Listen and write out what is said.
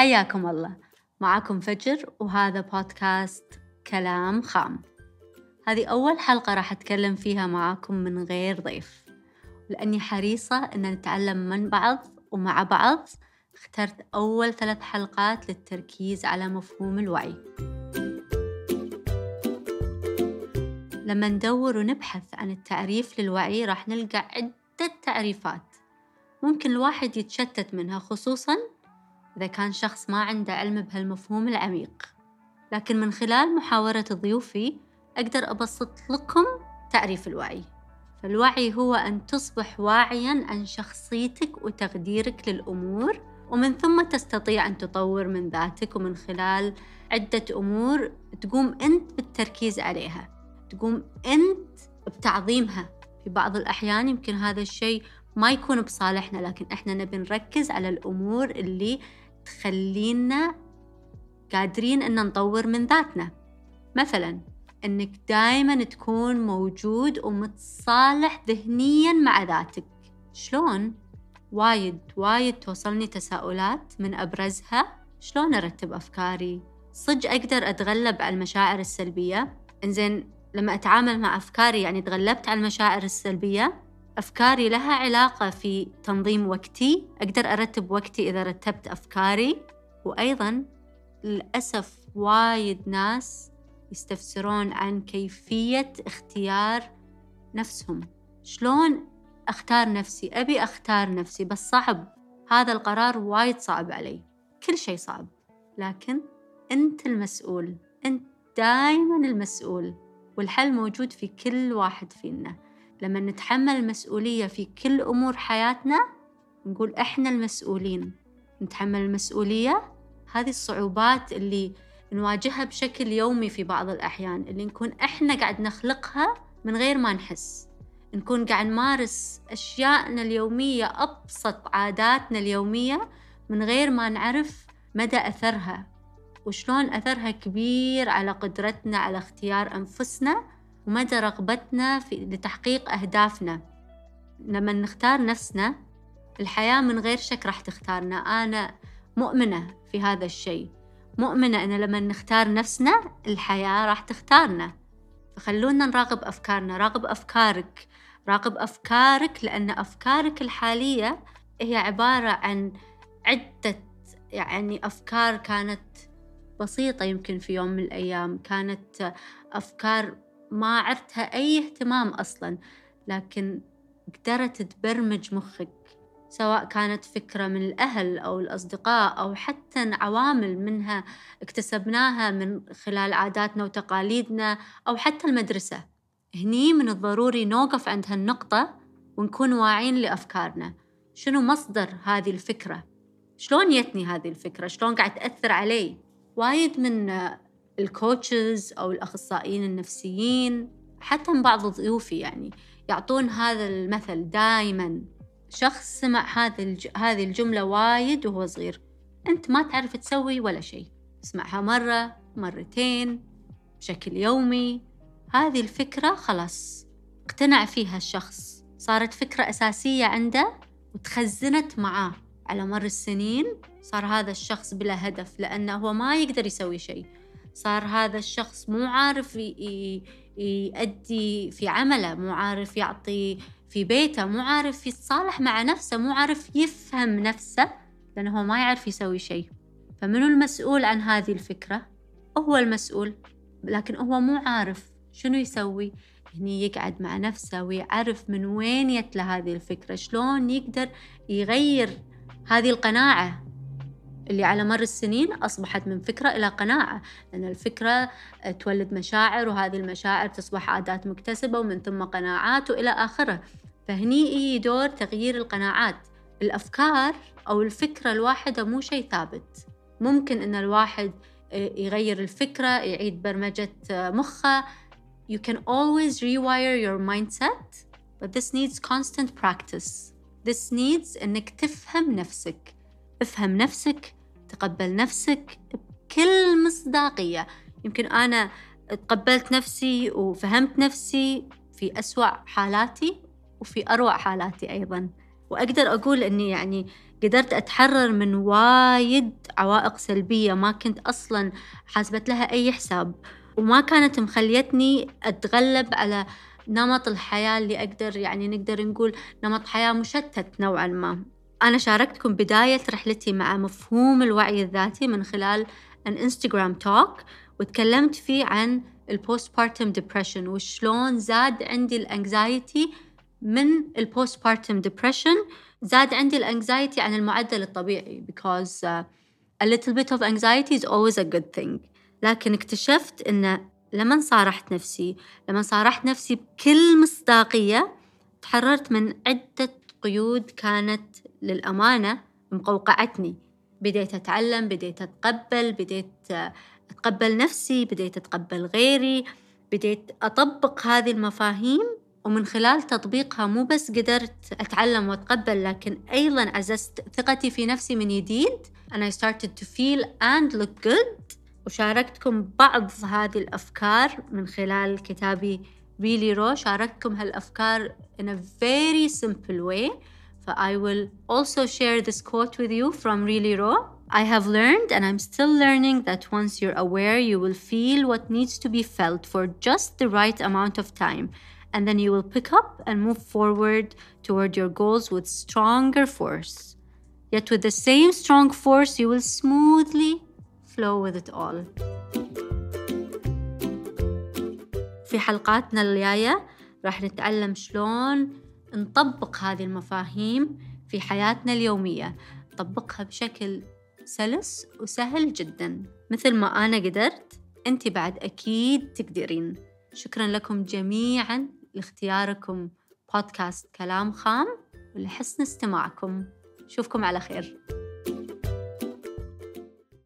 حياكم الله. معكم فجر وهذا بودكاست كلام خام. هذه أول حلقة راح أتكلم فيها معاكم من غير ضيف. لأني حريصة أن نتعلم من بعض ومع بعض اخترت أول ثلاث حلقات للتركيز على مفهوم الوعي. لما ندور ونبحث عن التعريف للوعي راح نلقى عدة تعريفات. ممكن الواحد يتشتت منها خصوصا إذا كان شخص ما عنده علم بهالمفهوم العميق. لكن من خلال محاورة ضيوفي أقدر أبسط لكم تعريف الوعي. فالوعي هو أن تصبح واعيا عن شخصيتك وتقديرك للأمور ومن ثم تستطيع أن تطور من ذاتك ومن خلال عدة أمور تقوم أنت بالتركيز عليها. تقوم أنت بتعظيمها. في بعض الأحيان يمكن هذا الشيء ما يكون بصالحنا لكن إحنا نبي نركز على الأمور اللي تخلينا قادرين إن نطور من ذاتنا مثلا إنك دايما تكون موجود ومتصالح ذهنيا مع ذاتك شلون؟ وايد وايد توصلني تساؤلات من أبرزها شلون أرتب أفكاري؟ صدق أقدر أتغلب على المشاعر السلبية؟ إنزين لما أتعامل مع أفكاري يعني تغلبت على المشاعر السلبية أفكاري لها علاقة في تنظيم وقتي أقدر أرتب وقتي إذا رتبت أفكاري. وأيضا للأسف وايد ناس يستفسرون عن كيفية اختيار نفسهم. شلون أختار نفسي؟ أبي أختار نفسي بس صعب. هذا القرار وايد صعب علي. كل شيء صعب. لكن أنت المسؤول. أنت دايما المسؤول. والحل موجود في كل واحد فينا. لما نتحمل المسؤولية في كل أمور حياتنا نقول إحنا المسؤولين. نتحمل المسؤولية هذه الصعوبات اللي نواجهها بشكل يومي في بعض الأحيان اللي نكون إحنا قاعد نخلقها من غير ما نحس. نكون قاعد نمارس أشيائنا اليومية أبسط عاداتنا اليومية من غير ما نعرف مدى أثرها. وشلون أثرها كبير على قدرتنا على اختيار أنفسنا ومدى رغبتنا في لتحقيق أهدافنا. لما نختار نفسنا الحياة من غير شك راح تختارنا. أنا مؤمنة في هذا الشيء. مؤمنة أن لما نختار نفسنا الحياة راح تختارنا. فخلونا نراقب أفكارنا. راقب أفكارك. راقب أفكارك لأن أفكارك الحالية هي عبارة عن عدة يعني أفكار كانت بسيطة يمكن في يوم من الأيام. كانت أفكار ما عرتها أي اهتمام أصلا لكن قدرت تبرمج مخك سواء كانت فكرة من الأهل أو الأصدقاء أو حتى عوامل منها اكتسبناها من خلال عاداتنا وتقاليدنا أو حتى المدرسة. هني من الضروري نوقف عند هالنقطة ونكون واعين لأفكارنا. شنو مصدر هذه الفكرة؟ شلون يتني هذه الفكرة؟ شلون قاعد تأثر علي؟ وايد من الكوتشز أو الأخصائيين النفسيين حتى من بعض ضيوفي يعني يعطون هذا المثل دائما شخص سمع هذه هذه الجملة وايد وهو صغير. أنت ما تعرف تسوي ولا شيء. اسمعها مرة مرتين بشكل يومي. هذه الفكرة خلاص اقتنع فيها الشخص. صارت فكرة أساسية عنده وتخزنت معاه. على مر السنين صار هذا الشخص بلا هدف لأنه هو ما يقدر يسوي شيء. صار هذا الشخص مو عارف يؤدي في عمله مو عارف يعطي في بيته مو عارف يتصالح مع نفسه مو عارف يفهم نفسه لأنه هو ما يعرف يسوي شيء. فمنو المسؤول عن هذه الفكرة؟ هو المسؤول لكن هو مو عارف شنو يسوي. هني يقعد مع نفسه ويعرف من وين يتله هذه الفكرة شلون يقدر يغير هذه القناعة. اللي على مر السنين أصبحت من فكرة إلى قناعة لأن الفكرة تولد مشاعر وهذه المشاعر تصبح عادات مكتسبة ومن ثم قناعات وإلى آخرة. فهني يجي دور تغيير القناعات. الأفكار أو الفكرة الواحدة مو شيء ثابت. ممكن أن الواحد يغير الفكرة يعيد برمجة مخه. You can always rewire your mindset but this needs constant practice. This needs أنك تفهم نفسك. افهم نفسك تقبل نفسك بكل مصداقية. يمكن أنا تقبلت نفسي وفهمت نفسي في أسوأ حالاتي وفي أروع حالاتي أيضا. وأقدر أقول أني يعني قدرت أتحرر من وايد عوائق سلبية ما كنت أصلا حاسبت لها أي حساب. وما كانت مخليتني أتغلب على نمط الحياة اللي أقدر يعني نقدر نقول نمط حياة مشتت نوعا ما. أنا شاركتكم بداية رحلتي مع مفهوم الوعي الذاتي من خلال an Instagram talk وتكلمت فيه عن ال postpartum depression وشلون زاد عندي ال anxiety من ال postpartum depression زاد عندي ال anxiety عن المعدل الطبيعي because uh, a little bit of anxiety is always a good thing. لكن اكتشفت إن لما صارحت نفسي لما صارحت نفسي بكل مصداقية تحررت من عدة قيود كانت للأمانة مقوقعتني. بديت أتعلم بديت أتقبل بديت أتقبل نفسي بديت أتقبل غيري بديت أطبق هذه المفاهيم. ومن خلال تطبيقها مو بس قدرت أتعلم وأتقبل لكن أيضا عززت ثقتي في نفسي من جديد. And I started to feel and look good. وشاركتكم بعض هذه الأفكار من خلال كتابي Really Raw شاركتكم هالأفكار in a very simple way ف I will also share this quote with you from Really Raw I have learned and I'm still learning that once you're aware you will feel what needs to be felt for just the right amount of time and then you will pick up and move forward toward your goals with stronger force. Yet, with the same strong force, you will smoothly flow with it all. في حلقاتنا الجاية راح نتعلم شلون نطبق هذه المفاهيم في حياتنا اليومية. نطبقها بشكل سلس وسهل جدا. مثل ما أنا قدرت أنت بعد أكيد تقدرين. شكرا لكم جميعا لاختياركم بودكاست كلام خام ولحسن استماعكم. شوفكم على خير.